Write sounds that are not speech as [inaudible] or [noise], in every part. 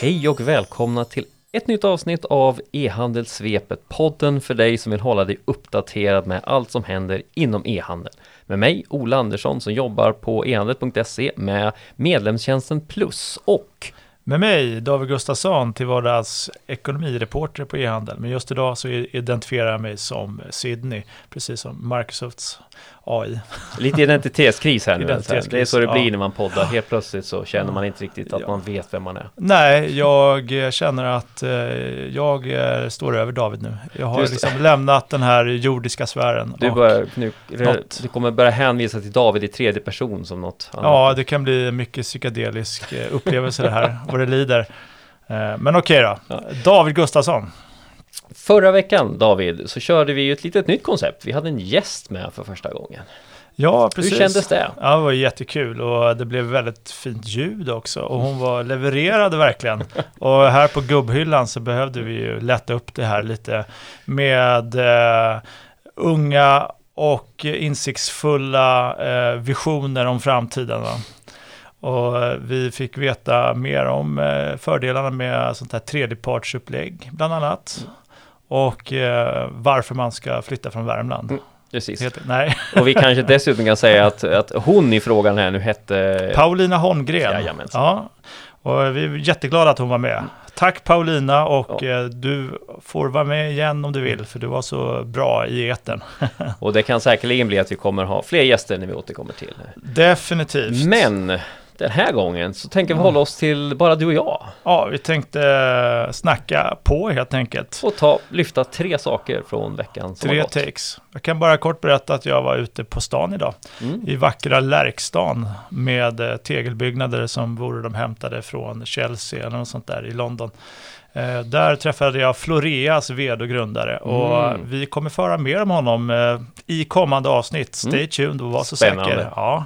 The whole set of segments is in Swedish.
Hej och välkomna till ett nytt avsnitt av E-handelssvepet, podden för dig som vill hålla dig uppdaterad med allt som händer inom e-handel. Med mig, Ola Andersson, som jobbar på ehandel.se med medlemstjänsten Plus och med mig, David Gustafsson, till vardags ekonomireporter på e-handel. Men just idag så identifierar jag mig som Sydney, precis som Microsofts AI. [laughs] Lite identitetskris här nu. Identitetskris, det är så det blir ja. när man poddar. Helt plötsligt så känner man inte riktigt att ja. man vet vem man är. Nej, jag känner att eh, jag står över David nu. Jag har liksom lämnat den här jordiska sfären. Du, börjar, nu, du kommer börja hänvisa till David i tredje person som något annat. Ja, det kan bli mycket psykedelisk eh, upplevelse det här, [laughs] vad det lider. Men okej då. David Gustafsson. Förra veckan David så körde vi ju ett litet nytt koncept. Vi hade en gäst med för första gången. Ja, precis. Hur kändes det? Ja, det var jättekul och det blev väldigt fint ljud också och hon var levererade verkligen. [laughs] och här på gubbhyllan så behövde vi ju lätta upp det här lite med eh, unga och insiktsfulla eh, visioner om framtiden. Va? Och eh, vi fick veta mer om eh, fördelarna med sånt här tredjepartsupplägg bland annat och eh, varför man ska flytta från Värmland. Mm, precis. Heter, nej. och vi kanske dessutom kan säga att, att hon i frågan här nu hette... Paulina Holmgren. Jajamensan. Ja, och vi är jätteglada att hon var med. Tack Paulina och ja. Du får vara med igen om du vill för du var så bra i eten. och det kan säkerligen bli att vi kommer ha fler gäster när vi återkommer till. Definitivt. Men den här gången så tänker vi hålla oss till bara du och jag. Ja, vi tänkte eh, snacka på helt enkelt. Och ta, lyfta tre saker från veckan som Tre takes. Jag kan bara kort berätta att jag var ute på stan idag. Mm. I vackra Lärkstan med eh, tegelbyggnader som vore de hämtade från Chelsea eller något sånt där i London. Eh, där träffade jag Floreas vd och grundare och mm. vi kommer föra mer om honom eh, i kommande avsnitt. Stay mm. tuned och var så Spännande. säker. Ja.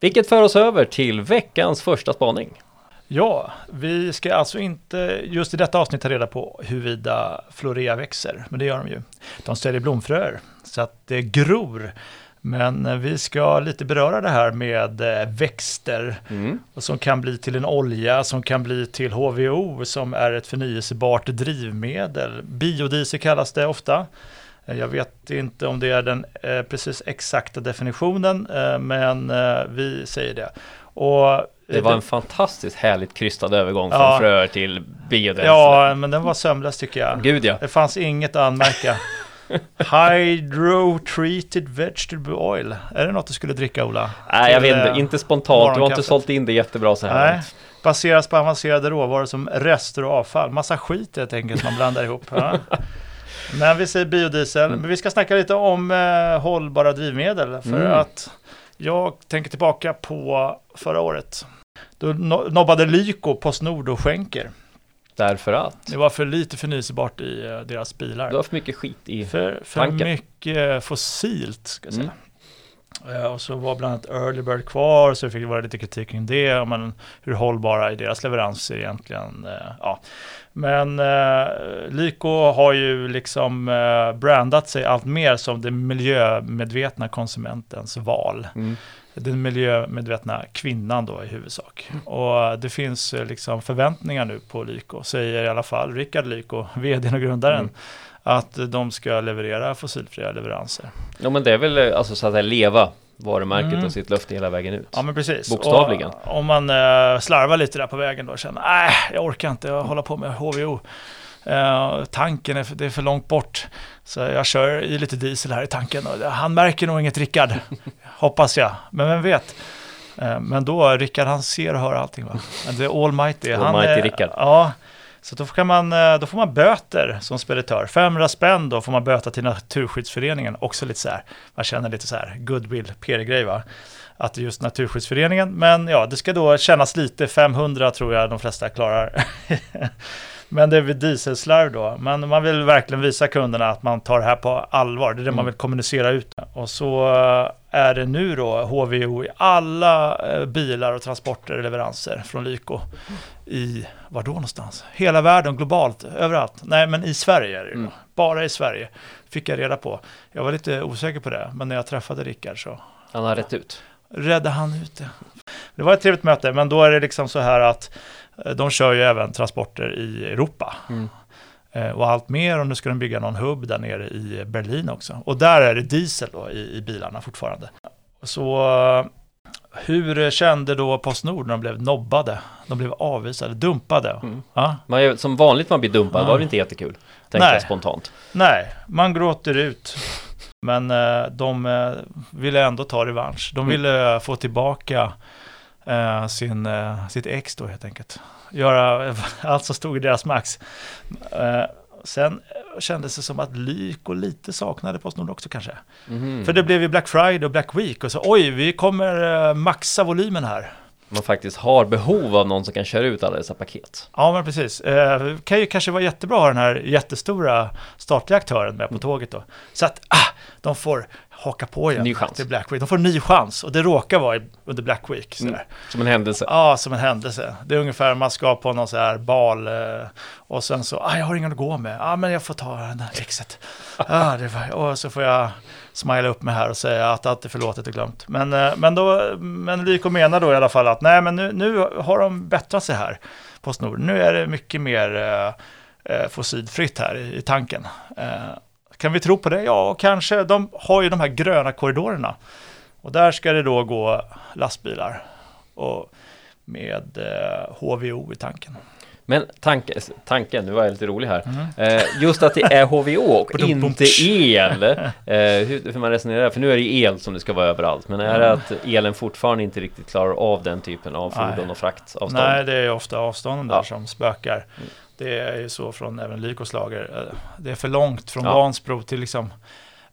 Vilket för oss över till veckans första spaning. Ja, vi ska alltså inte just i detta avsnitt ta reda på huruvida florea växer, men det gör de ju. De ställer blomfröer, så att det gror. Men vi ska lite beröra det här med eh, växter mm. som kan bli till en olja, som kan bli till HVO som är ett förnyelsebart drivmedel. Biodiesel kallas det ofta. Eh, jag vet inte om det är den eh, precis exakta definitionen, eh, men eh, vi säger det. Och, det var en fantastiskt härligt krystad övergång från ja, fröer till biobränsle. Ja, men den var sömlös tycker jag. Gud ja. Det fanns inget att anmärka. [laughs] Hydro-treated vegetable oil. Är det något du skulle dricka Ola? Nej, jag vet inte. Inte spontant. Du har inte sålt in det jättebra så här. Nej. Baseras på avancerade råvaror som rester och avfall. Massa skit helt enkelt som man blandar ihop. Ja. [laughs] Men vi säger biodiesel. Mm. Men vi ska snacka lite om eh, hållbara drivmedel. För mm. att jag tänker tillbaka på förra året. Då nobbade Lyko Postnord och skänker. Därför att? Det var för lite förnyelsebart i uh, deras bilar. Det var för mycket skit i För, för mycket fossilt, ska jag säga. Mm. Uh, och så var bland annat Early Bird kvar, så fick det vara lite kritik kring det. Men hur hållbara är deras leveranser egentligen? Uh, ja. Men eh, Lyko har ju liksom eh, brandat sig allt mer som den miljömedvetna konsumentens val. Mm. Den miljömedvetna kvinnan då i huvudsak. Och det finns eh, liksom förväntningar nu på Lyko, säger i alla fall Rickard Lyko, [laughs] vdn och grundaren. Mm. Att de ska leverera fossilfria leveranser. Ja men det är väl alltså så att säga leva varumärket mm. och sitt löfte hela vägen ut. Ja men precis. Bokstavligen. Och om man uh, slarvar lite där på vägen då och känner nej jag orkar inte hålla på med HVO. Eh, tanken är för, det är för långt bort. Så jag kör i lite diesel här i tanken och han märker nog inget Rickard. [laughs] Hoppas jag, men vem vet. Uh, men då, Rickard han ser och hör allting va. Är almighty. Almighty Rickard. Ja, så då, kan man, eh, då får man böter som speditör. 500 spänn då får man böta till Naturskyddsföreningen. Också lite så här, man känner lite så här goodwill, PR-grej va. Att det är just Naturskyddsföreningen. Men ja, det ska då kännas lite, 500 tror jag de flesta klarar. [laughs] Men det är vid dieselslarv då. Men man vill verkligen visa kunderna att man tar det här på allvar. Det är det mm. man vill kommunicera ut. Och så eh, är det nu då HVO i alla eh, bilar och transporter och leveranser från Lyko. I, var då någonstans? Hela världen, globalt, överallt. Nej, men i Sverige är det mm. Bara i Sverige. Fick jag reda på. Jag var lite osäker på det, men när jag träffade Rickard så... Han har rätt ut. Räddade han ut det. Det var ett trevligt möte, men då är det liksom så här att De kör ju även transporter i Europa. Mm. Eh, Och allt mer och nu ska de bygga någon hubb där nere i Berlin också. Och där är det diesel då i, i bilarna fortfarande. Så eh, hur kände då Postnord när de blev nobbade? De blev avvisade, dumpade? Mm. Ja? Man är, som vanligt man blir dumpad Ja. var det inte jättekul. Tänkte jag spontant. Nej, man gråter ut. Men eh, de eh, ville ändå ta revansch. De Mm. ville eh, få tillbaka eh, sin, eh, sitt ex då helt enkelt. Göra [laughs] allt som stod i deras max. Eh, sen kändes det som att Lyko lite saknade Postnord också kanske. Mhm. För det blev ju Black Friday och Black Week och så oj, vi kommer eh, maxa volymen här. Man faktiskt har behov av någon som kan köra ut alla dessa paket. Ja, men precis. Eh, kan ju kanske vara jättebra att ha den här jättestora statliga aktören med på tåget då. Så att ah, de får haka på igen Ny chans. till Black Week. De får en ny chans och det råkar vara under Black Week. Sådär. Mm. Som en händelse. Ja, som en händelse. Det är ungefär man ska på någon så här bal eh, och sen så, ah, jag har ingen att gå med. Ja, ah, men jag får ta den här exet. [laughs] Ah, det var, och så får jag smila upp mig här och säga att allt är förlåtet och glömt. Men, eh, men, då, men Lyko menar då i alla fall att nej, men nu, nu har de bättrat sig här, Postnord. Nu är det mycket mer eh, eh, fossilfritt här i, i tanken. Eh, kan vi tro på det? Ja, kanske. De har ju de här gröna korridorerna. Och där ska det då gå lastbilar. Och med eh, HVO i tanken. Men tanke, tanken, nu var jag lite rolig här. Eh, just att det är HVO och [laughs] inte el. [laughs] Eh, hur, hur man resonerar, för nu är det ju el som det ska vara överallt. Men är det att elen fortfarande inte riktigt klarar av den typen av Nej. fordon och fraktavstånd? Nej, det är ofta avstånden där Ja. som spökar. Det är ju så från även Lykos lager. Eh, Det är för långt från Ja. Vansbro till liksom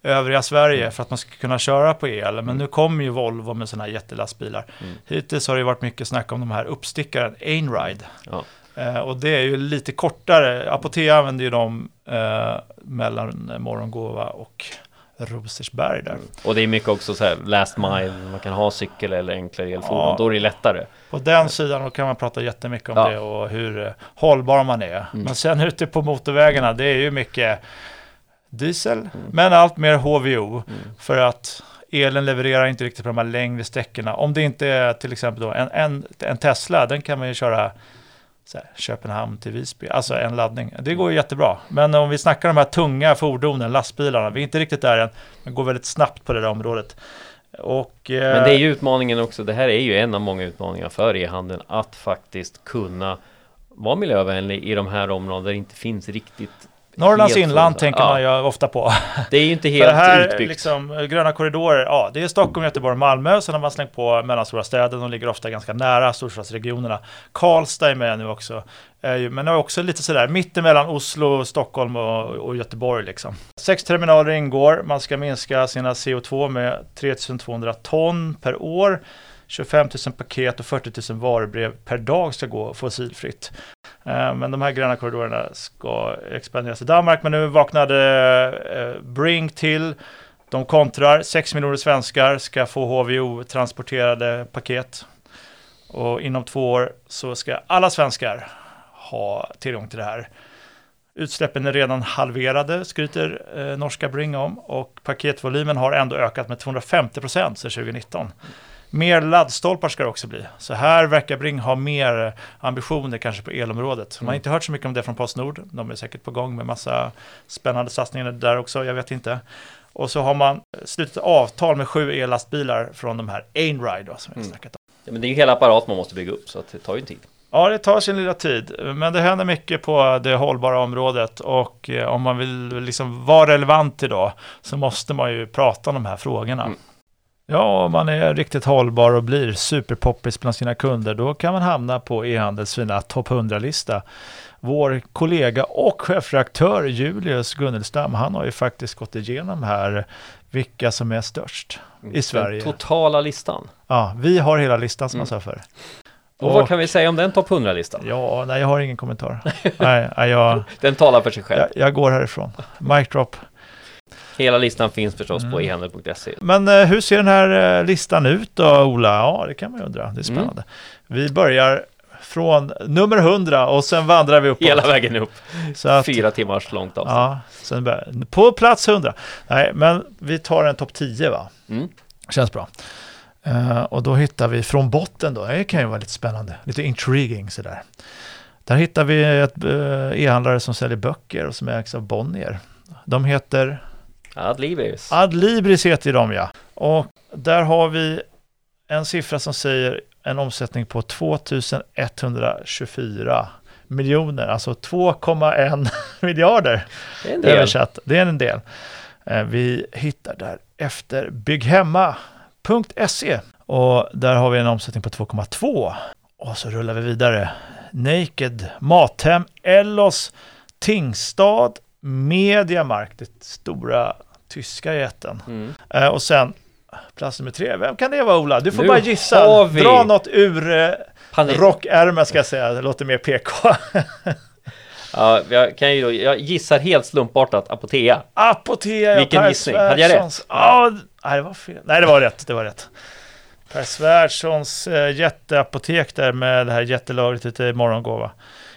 övriga Sverige för att man ska kunna köra på el. Men nu kommer ju Volvo med sådana här jättelastbilar. Mm. Hittills har det varit mycket snack om de här uppstickaren, Einride. Ja. Eh, och det är ju lite kortare. Apotea använder ju dem eh, mellan Morgongåva och Rosersberg där. Och det är mycket också så här last mile, man kan ha cykel eller enklare elfordon, Ja. då är det lättare. På den sidan kan man prata jättemycket om Ja. det och hur eh, hållbar man är. Men sen ute på motorvägarna, det är ju mycket diesel, men allt mer HVO. För att elen levererar inte riktigt på de här längre sträckorna. Om det inte är till exempel då en, en, en Tesla, den kan man ju köra här, Köpenhamn till Visby, alltså en laddning. Det går ju jättebra. Men om vi snackar de här tunga fordonen, lastbilarna, vi är inte riktigt där än, men går väldigt snabbt på det där området. Och, eh, Men det är ju utmaningen också, det här är ju en av många utmaningar för e-handeln, att faktiskt kunna vara miljövänlig i de här områdena där det inte finns riktigt Norrlands inland tänker ja, man ju ofta på. [laughs] Det är ju inte helt här utbyggt. liksom, eh, gröna korridorer, ja det är Stockholm, Göteborg, Malmö. Sen har man slängt på mellanstora städer, de ligger ofta ganska nära storstadsregionerna. Karlstad är med nu också. Ju- Men det är också lite sådär mittemellan Oslo, Stockholm och, och Göteborg liksom. Sex terminaler ingår, man ska minska sina CO2 med 3200 ton per år. 25 000 paket och 40 000 varubrev per dag ska gå fossilfritt. Eh, men de här gröna korridorerna ska expanderas i Danmark. Men nu vaknade eh, Bring till. De kontrar. 6 miljoner svenskar ska få HVO-transporterade paket. Och inom två år så ska alla svenskar ha tillgång till det här. Utsläppen är redan halverade, skryter eh, norska Bring om. Och paketvolymen har ändå ökat med 250 procent sedan 2019. Mer laddstolpar ska det också bli. Så här verkar Bring ha mer ambitioner kanske på elområdet. Man har inte hört så mycket om det från Postnord. De är säkert på gång med massa spännande satsningar där också, jag vet inte. Och så har man slutit avtal med sju ellastbilar från de här Einride då, som vi Mm. snackat om. Ja, men det är ju hela apparat man måste bygga upp, så det tar ju tid. Ja, det tar sin lilla tid, men det händer mycket på det hållbara området och eh, om man vill liksom vara relevant idag så måste man ju prata om de här frågorna. Mm. Ja, om man är riktigt hållbar och blir superpoppis bland sina kunder, då kan man hamna på e-handels fina topp 100-lista. Vår kollega och chefredaktör Julius Gunnelstam, han har ju faktiskt gått igenom här vilka som är störst i Sverige. Den totala listan. Ja, vi har hela listan som Mm. man sa förr. Och vad kan vi säga om den topp 100-listan? Ja, nej, jag har ingen kommentar. nej, jag, [laughs] Den talar för sig själv. jag, jag går härifrån. Mic drop. Hela listan finns förstås på Mm. e-handel.se. Men eh, hur ser den här eh, listan ut då, Ola? Ja, det kan man ju undra. Det är spännande. Vi börjar från nummer 100 och sen vandrar vi uppåt. Hela vägen upp. Så att, Fyra timmars långt avstånd. ja, sen börjar, på plats 100. Nej, men vi tar en topp 10 va? Mm. Känns bra. Eh, och då hittar vi från botten då, det kan ju vara lite spännande, lite intriguing sådär. Där hittar vi ett eh, e-handlare som säljer böcker och som ägs av Bonnier. De heter Adlibris. Adlibris heter de ja. Och där har vi en siffra som säger en omsättning på 2124 miljoner, alltså 2,1 [laughs] miljarder Det är en del. översatt. Det är en del. Eh, Vi hittar där efter bygghemma.se och där har vi en omsättning på 2,2 och så rullar vi vidare. Naked, Mathem, Ellos, Tingstad, Mediamarkt, det stora tyska jätten. Mm. Eh, Och sen plats nummer tre, vem kan det vara Ola? Du får Nu bara gissa. Dra något ur eh, Panik. rockärmen ska jag säga, det låter mer PK. [laughs] Ja, jag kan ju då, jag gissar helt slumpartat Apotea. Apotea, Vilken Per gissning? Hade jag rätt? Ja, nej det var fel. Nej, det var rätt, det var rätt. Per Svärdssons eh, jätteapotek där med det här jättelagret ute i morgongåva.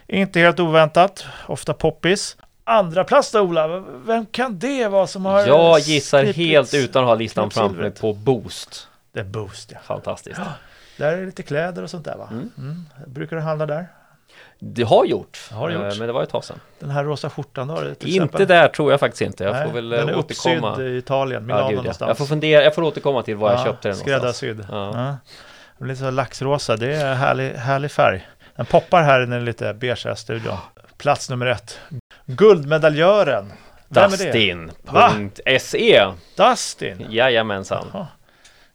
Inte helt oväntat, ofta poppis. Andra plats då Ola, vem kan det vara som har Jag gissar helt utan att ha listan framför mig på Boost. Det är Boost ja. Fantastiskt. Där är lite kläder och sånt där va? Mm. Mm. Brukar du handla där? Det har gjort. Har gjort. Eh, Men det var ett tag sedan. Den här rosa skjortan då? Inte exempel? där tror jag faktiskt inte. Jag Nej, får väl eh, den är återkomma. i Italien, Milano Ja, gud, ja. någonstans. Jag får fundera, jag får återkomma till var jag köpte den någonstans. Skräddarsydd. Ja. Ja. Lite så laxrosa, det är härlig, härlig färg. Den poppar här i den lite beiga studion. Plats nummer ett. Guldmedaljören. Det? Dustin.se Dustin. Jajamensan. Jaha.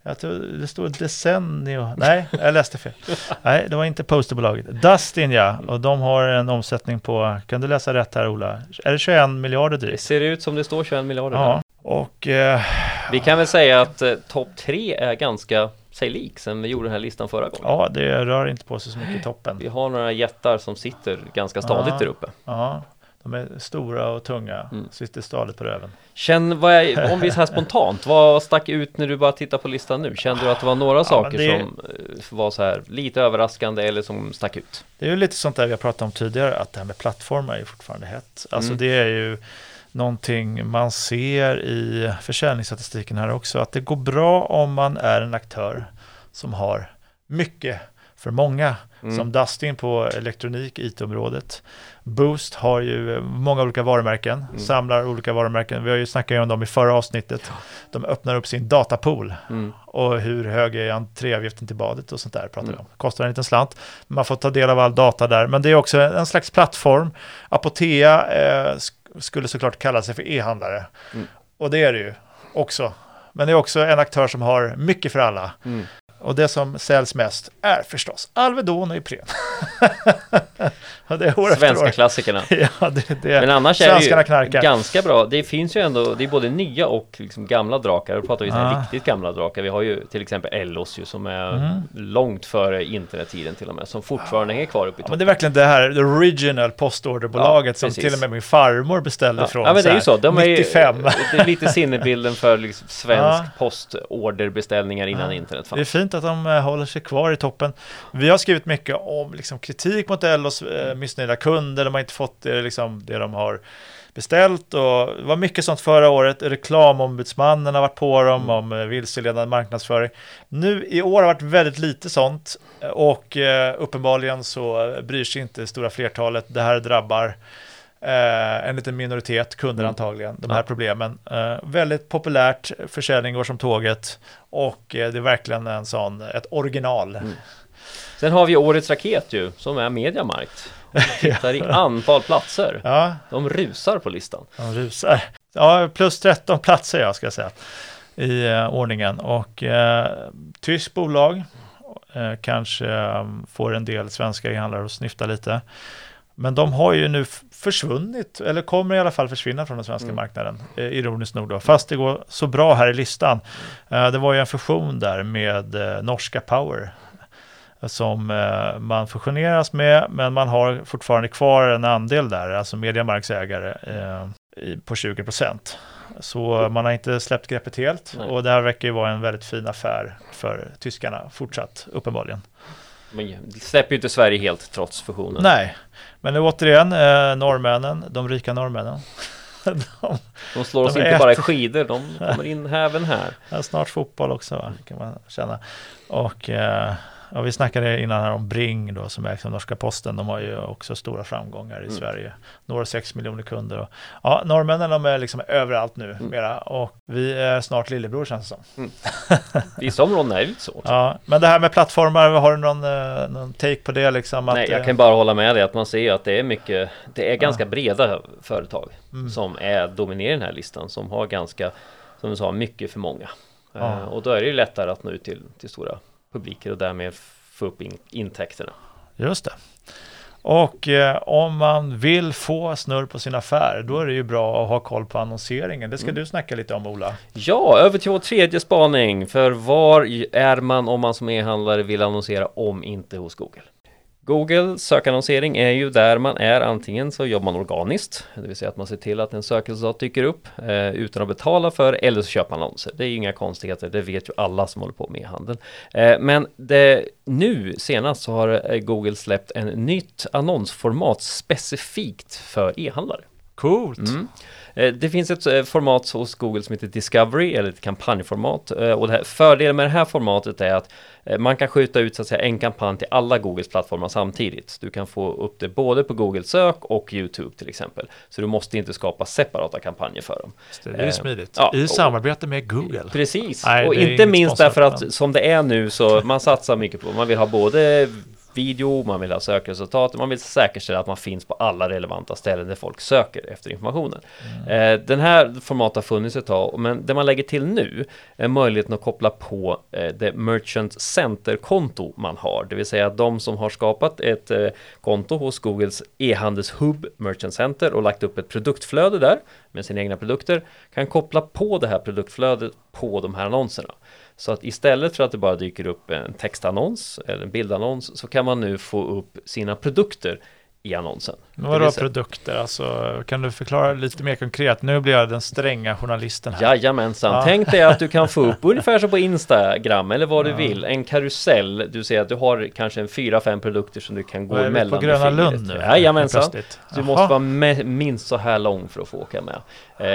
Jag tror det står Decennio. Nej, jag läste fel. [laughs] Nej, det var inte posterbolaget. Dustin ja, och de har en omsättning på, kan du läsa rätt här Ola? Är det 21 miljarder Det drygt? ser ut som det står 21 miljarder. Ja, och eh, Vi kan väl säga att eh, topp tre är ganska sig lik sen vi gjorde den här listan förra gången. ja, det rör inte på sig så mycket i toppen. Vi har några jättar som sitter ganska stadigt Ja. där uppe. Ja, de är stora och tunga, Mm. sitter stadigt på röven. Känn, vad är, [laughs] om vi är så här spontant, vad stack ut när du bara tittar på listan nu? Kände du att det var några saker det- som eh, var så här lite överraskande eller som stack ut? Det är ju lite sånt där vi har pratat om tidigare, att det här med plattformar är ju fortfarande hett. Alltså Mm. det är ju någonting man ser i försäljningsstatistiken här också, att det går bra om man är en aktör som har mycket för många, Mm. som Dustin på elektronik, IT-området. Boost har ju många olika varumärken, Mm. samlar olika varumärken. Vi har ju snackat om dem i förra avsnittet. De öppnar upp sin datapool Mm. och hur hög är entréavgiften till badet och sånt där pratar vi Mm. om. Kostar en liten slant. Man får ta del av all data där, men det är också en slags plattform. Apotea eh, sk- skulle såklart kalla sig för e-handlare. Mm. Och det är det ju också. Men det är också en aktör som har mycket för alla. Mm. Och det som säljs mest är förstås Alvedon och Ipren. [laughs] och det är år Svenska år. klassikerna. [laughs] Ja, det, det. Men annars är det ju knarkar. ganska bra. Det finns ju ändå, det är både nya och liksom gamla drakar. Då pratar vi Ja. riktigt gamla drakar. Vi har ju till exempel Ellos ju som är Mm. långt före internettiden till och med. Som fortfarande är kvar uppe i Ja, toppen. men det är verkligen det här, the original postorderbolaget Ja, som till och med min farmor beställde Ja, från ja men det är ju så. De är, ju- 95. Det är lite sinnebilden för liksom [laughs] svensk Ja. postorderbeställningar innan Ja. internet Det är fanns. Fint att de eh, håller sig kvar i toppen. Vi har skrivit mycket om liksom, kritik mot Ellos eh, missnöjda kunder. De har inte fått det, liksom, det de har beställt. Och det var mycket sånt förra året. Reklamombudsmannen har varit på dem om eh, vilseledande marknadsföring. Nu i år har det varit väldigt lite sånt. Och eh, uppenbarligen så eh, bryr sig inte det stora flertalet. Det här drabbar Eh, en liten minoritet, kunder Mm. antagligen, de Ja. här problemen. Eh, väldigt populärt, försäljning går som tåget och eh, det är verkligen en sån, ett original. Mm. Sen har vi årets raket ju, som är Mediamarkt. [laughs] Tittar i antal platser. Ja, De rusar på listan. de rusar. Ja, plus 13 platser jag ska säga i eh, ordningen och eh, tyskt bolag eh, kanske eh, får en del svenska e-handlare att snyfta lite. Men de har ju nu försvunnit, eller kommer i alla fall försvinna från den svenska Mm. marknaden, eh, ironiskt nog då, fast det går så bra här i listan. Eh, det var ju en fusion där med eh, norska Power som eh, man fusioneras med, men man har fortfarande kvar en andel där, alltså Mediamarksägare eh, i, på 20 procent. Så man har inte släppt greppet helt Nej. och det här verkar ju vara en väldigt fin affär för tyskarna fortsatt, uppenbarligen. Men släpper ju inte Sverige helt trots fusionen. Nej, men återigen, eh, norrmännen, de rika norrmännen. [laughs] de, De slår oss De inte äter- bara i skidor, de kommer in [laughs] även här. ja, snart fotboll också va? kan man känna. Och eh, ja, vi snackade innan här om Bring då som ägs av norska posten. De har ju också stora framgångar i Mm. Sverige. Några sex miljoner kunder. Och, ja, norrmännen de är liksom överallt nu Mm. mera. Och vi är snart lillebror känns det som. Vissa områden är lite så. Ja, men det här med plattformar, har du någon, eh, någon take på det liksom? Att, Nej, jag eh, kan bara hålla med dig att man ser ju att det är mycket, det är ganska breda företag Mm. som är dominerar den här listan, som har ganska, som du sa, mycket för många. Ja. Eh, och då är det ju lättare att nå ut till, till stora publiker och därmed få upp in, intäkterna. Just det. Och eh, om man vill få snurr på sin affär, då är det ju bra att ha koll på annonseringen. Det ska Mm. du snacka lite om Ola. Ja, över till vår tredje spaning. För var är man om man som e-handlare vill annonsera om inte hos Google? Google sökannonsering är ju där man är antingen så jobbar man organiskt, det vill säga att man ser till att en sökresultat dyker upp eh, utan att betala för eller så köper man annonser. Det är ju inga konstigheter, det vet ju alla som håller på med e-handel. Eh, men det, nu senast så har eh, Google släppt en nytt annonsformat specifikt för e-handlare. Coolt! Mm. Eh, Det finns ett eh, format hos Google som heter Discovery eller ett kampanjformat Eh, och här, fördelen med det här formatet är att man kan skjuta ut så att säga en kampanj till alla Googles plattformar samtidigt. Du kan få upp det både på Google sök och Youtube till exempel. Så du måste inte skapa separata kampanjer för dem. Det är ju smidigt. ja, I samarbete med Google. Precis, Nej, och inte minst därför att som det är nu så man satsar mycket på, man vill ha både video, man vill ha sökresultat, man vill säkerställa att man finns på alla relevanta ställen där folk söker efter informationen. Mm. Eh, den här formatet har funnits ett tag, men det man lägger till nu är möjligheten att koppla på eh, det Merchant Center-konto man har, det vill säga att de som har skapat ett eh, konto hos Googles e-handelshub Merchant Center och lagt upp ett produktflöde där med sina egna produkter kan koppla på det här produktflödet på de här annonserna. Så att istället för att det bara dyker upp en textannons eller en bildannons så kan man nu få upp sina produkter i annonsen. Vadå produkter? Alltså, kan du förklara lite mer konkret? Nu blir jag den stränga journalisten här. Jajamensan, Ja. tänk dig att du kan få upp [laughs] ungefär som på Instagram eller vad du Ja. vill, en karusell. Du säger att du har kanske en fyra, fem produkter som du kan gå är emellan. på Gröna. Lund nu? Jajamensan. Du måste vara med, minst så här lång för att få åka med.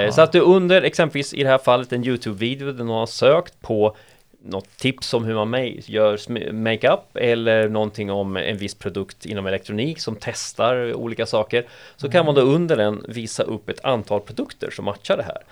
Eh. Så att du under exempelvis i det här fallet en Youtube-video där någon har sökt på något tips om hur man ma- gör makeup eller någonting om en viss produkt inom elektronik som testar olika saker så kan man då under den visa upp ett antal produkter som matchar det här.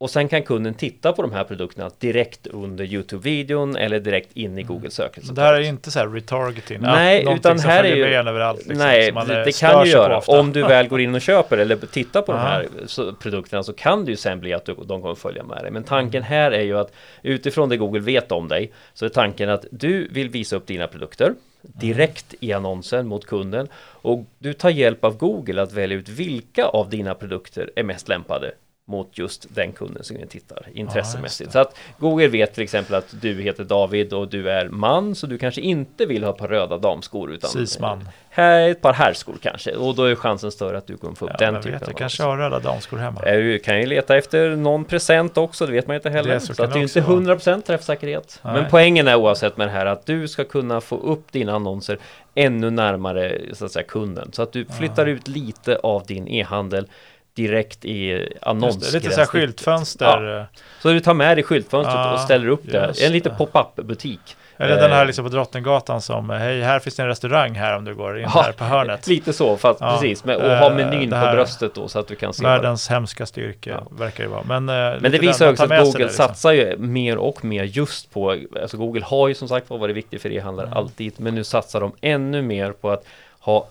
Och sen kan kunden titta på de här produkterna direkt under Youtube-videon eller direkt in i Google Men sökresultat. det här är inte så här retargeting? Nej, utan här är ju- med överallt, liksom, Nej, det, eh, det kan du göra. Om du väl går in och köper eller tittar på de här så, produkterna så kan det ju sen bli att du, de kommer följa med dig. Men tanken här är ju att utifrån det Google vet om dig så är tanken att du vill visa upp dina produkter direkt i annonsen mot kunden och du tar hjälp av Google att välja ut vilka av dina produkter är mest lämpade mot just den kunden som tittar intressemässigt. det. så att Google vet till exempel att du heter David och du är man så du kanske inte vill ha ett par röda damskor utan Cisman. här är ett par herrskor kanske och då är chansen större att du kommer få upp Ja, den typen vet, jag kanske har röda damskor hemma. Eh, Du kan ju leta efter någon present också, det vet man inte heller. Det så så att det är inte också vara. 100% träffsäkerhet. Nej. Men poängen är oavsett med det här att du ska kunna få upp dina annonser ännu närmare så att säga, kunden. Så att du flyttar ut lite av din e-handel direkt i det, annonsgränssnittet. lite så här skyltfönster. eh, Så du tar med dig skyltfönstret Ja, och ställer upp det. En liten det. pop-up butik. Eller den här Eh, liksom på Drottninggatan som, hej, här finns det en restaurang här om du går in [laughs] Ja, här på hörnet. Lite så, fast Ja, precis. Med, och ha eh, menyn det på bröstet då så att du kan se. Världens hemska styrka Ja. verkar det vara. Men, eh, Men det visar också att Google det, liksom. satsar ju mer och mer just på, alltså Google har ju som sagt varit viktig för e-handlare Mm. alltid, men nu satsar de ännu mer på att ha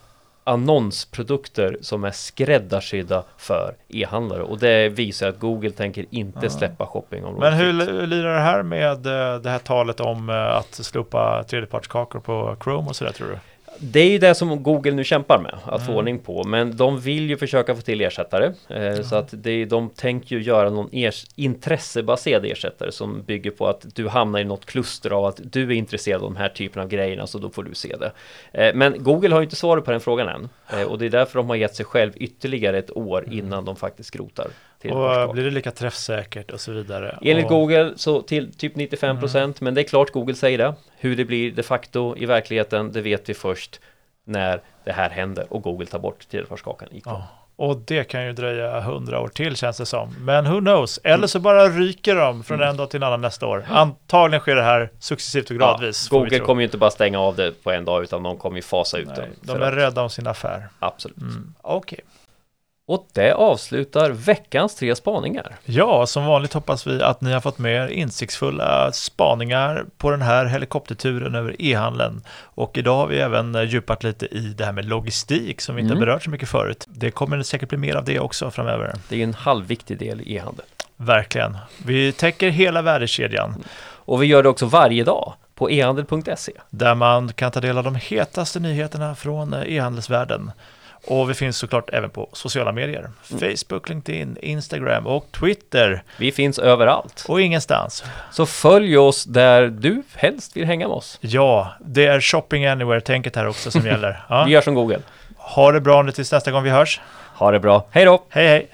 annonsprodukter som är skräddarsydda för e-handlare och det visar att Google tänker inte släppa shoppingområdet. Men hur lirar det här med eh, det här talet om eh, att slopa tredjepartskakor på Chrome och sådär tror du? Det är ju det som Google nu kämpar med att få Mm. ordning på, men de vill ju försöka få till ersättare. Eh, Så att det, de tänker ju göra någon ers intressebaserad ersättare som bygger på att du hamnar i något kluster av att du är intresserad av de här typen av grejerna, så då får du se det. Eh, Men Google har ju inte svarat på den frågan än, Eh, och det är därför de har gett sig själv ytterligare ett år innan de faktiskt skrotar Och eh, blir det lika träffsäkert och så vidare? Enligt och, Mm. Google så till typ 95% men det är klart Google säger det. Hur det blir de facto i verkligheten det vet vi först när det här händer och Google tar bort tredjepartskakan i. Ja. Och det kan ju dröja hundra år till känns det som. Men who knows? Eller så bara ryker de från en dag till en annan nästa år. Antagligen sker det här successivt och gradvis. vi Google kommer ju inte bara stänga av det på en dag utan de kommer ju fasa ut Nej, den. de är att- rädda om sin affär. Absolut. Mm. Okej. Och det avslutar veckans tre spaningar. Ja, som vanligt hoppas vi att ni har fått med er insiktsfulla spaningar på den här helikopterturen över e-handeln. Och idag har vi även djupat lite i det här med logistik som vi inte Mm. berört så mycket förut. Det kommer säkert bli mer av det också framöver. Det är en halvviktig del i e-handel. Verkligen. Vi täcker hela värdekedjan Och vi gör det också varje dag på ehandel.se. där man kan ta del av de hetaste nyheterna från eh, e-handelsvärlden. Och vi finns såklart även på sociala medier. Facebook, LinkedIn, Instagram och Twitter. Vi finns överallt. Och ingenstans. Så följ oss där du helst vill hänga med oss. Ja, det är shopping anywhere-tänket här också som [laughs] gäller. Vi Ja. gör som Google. Ha det bra nu tills nästa gång vi hörs. Ha det bra. Hej då! Hej hej!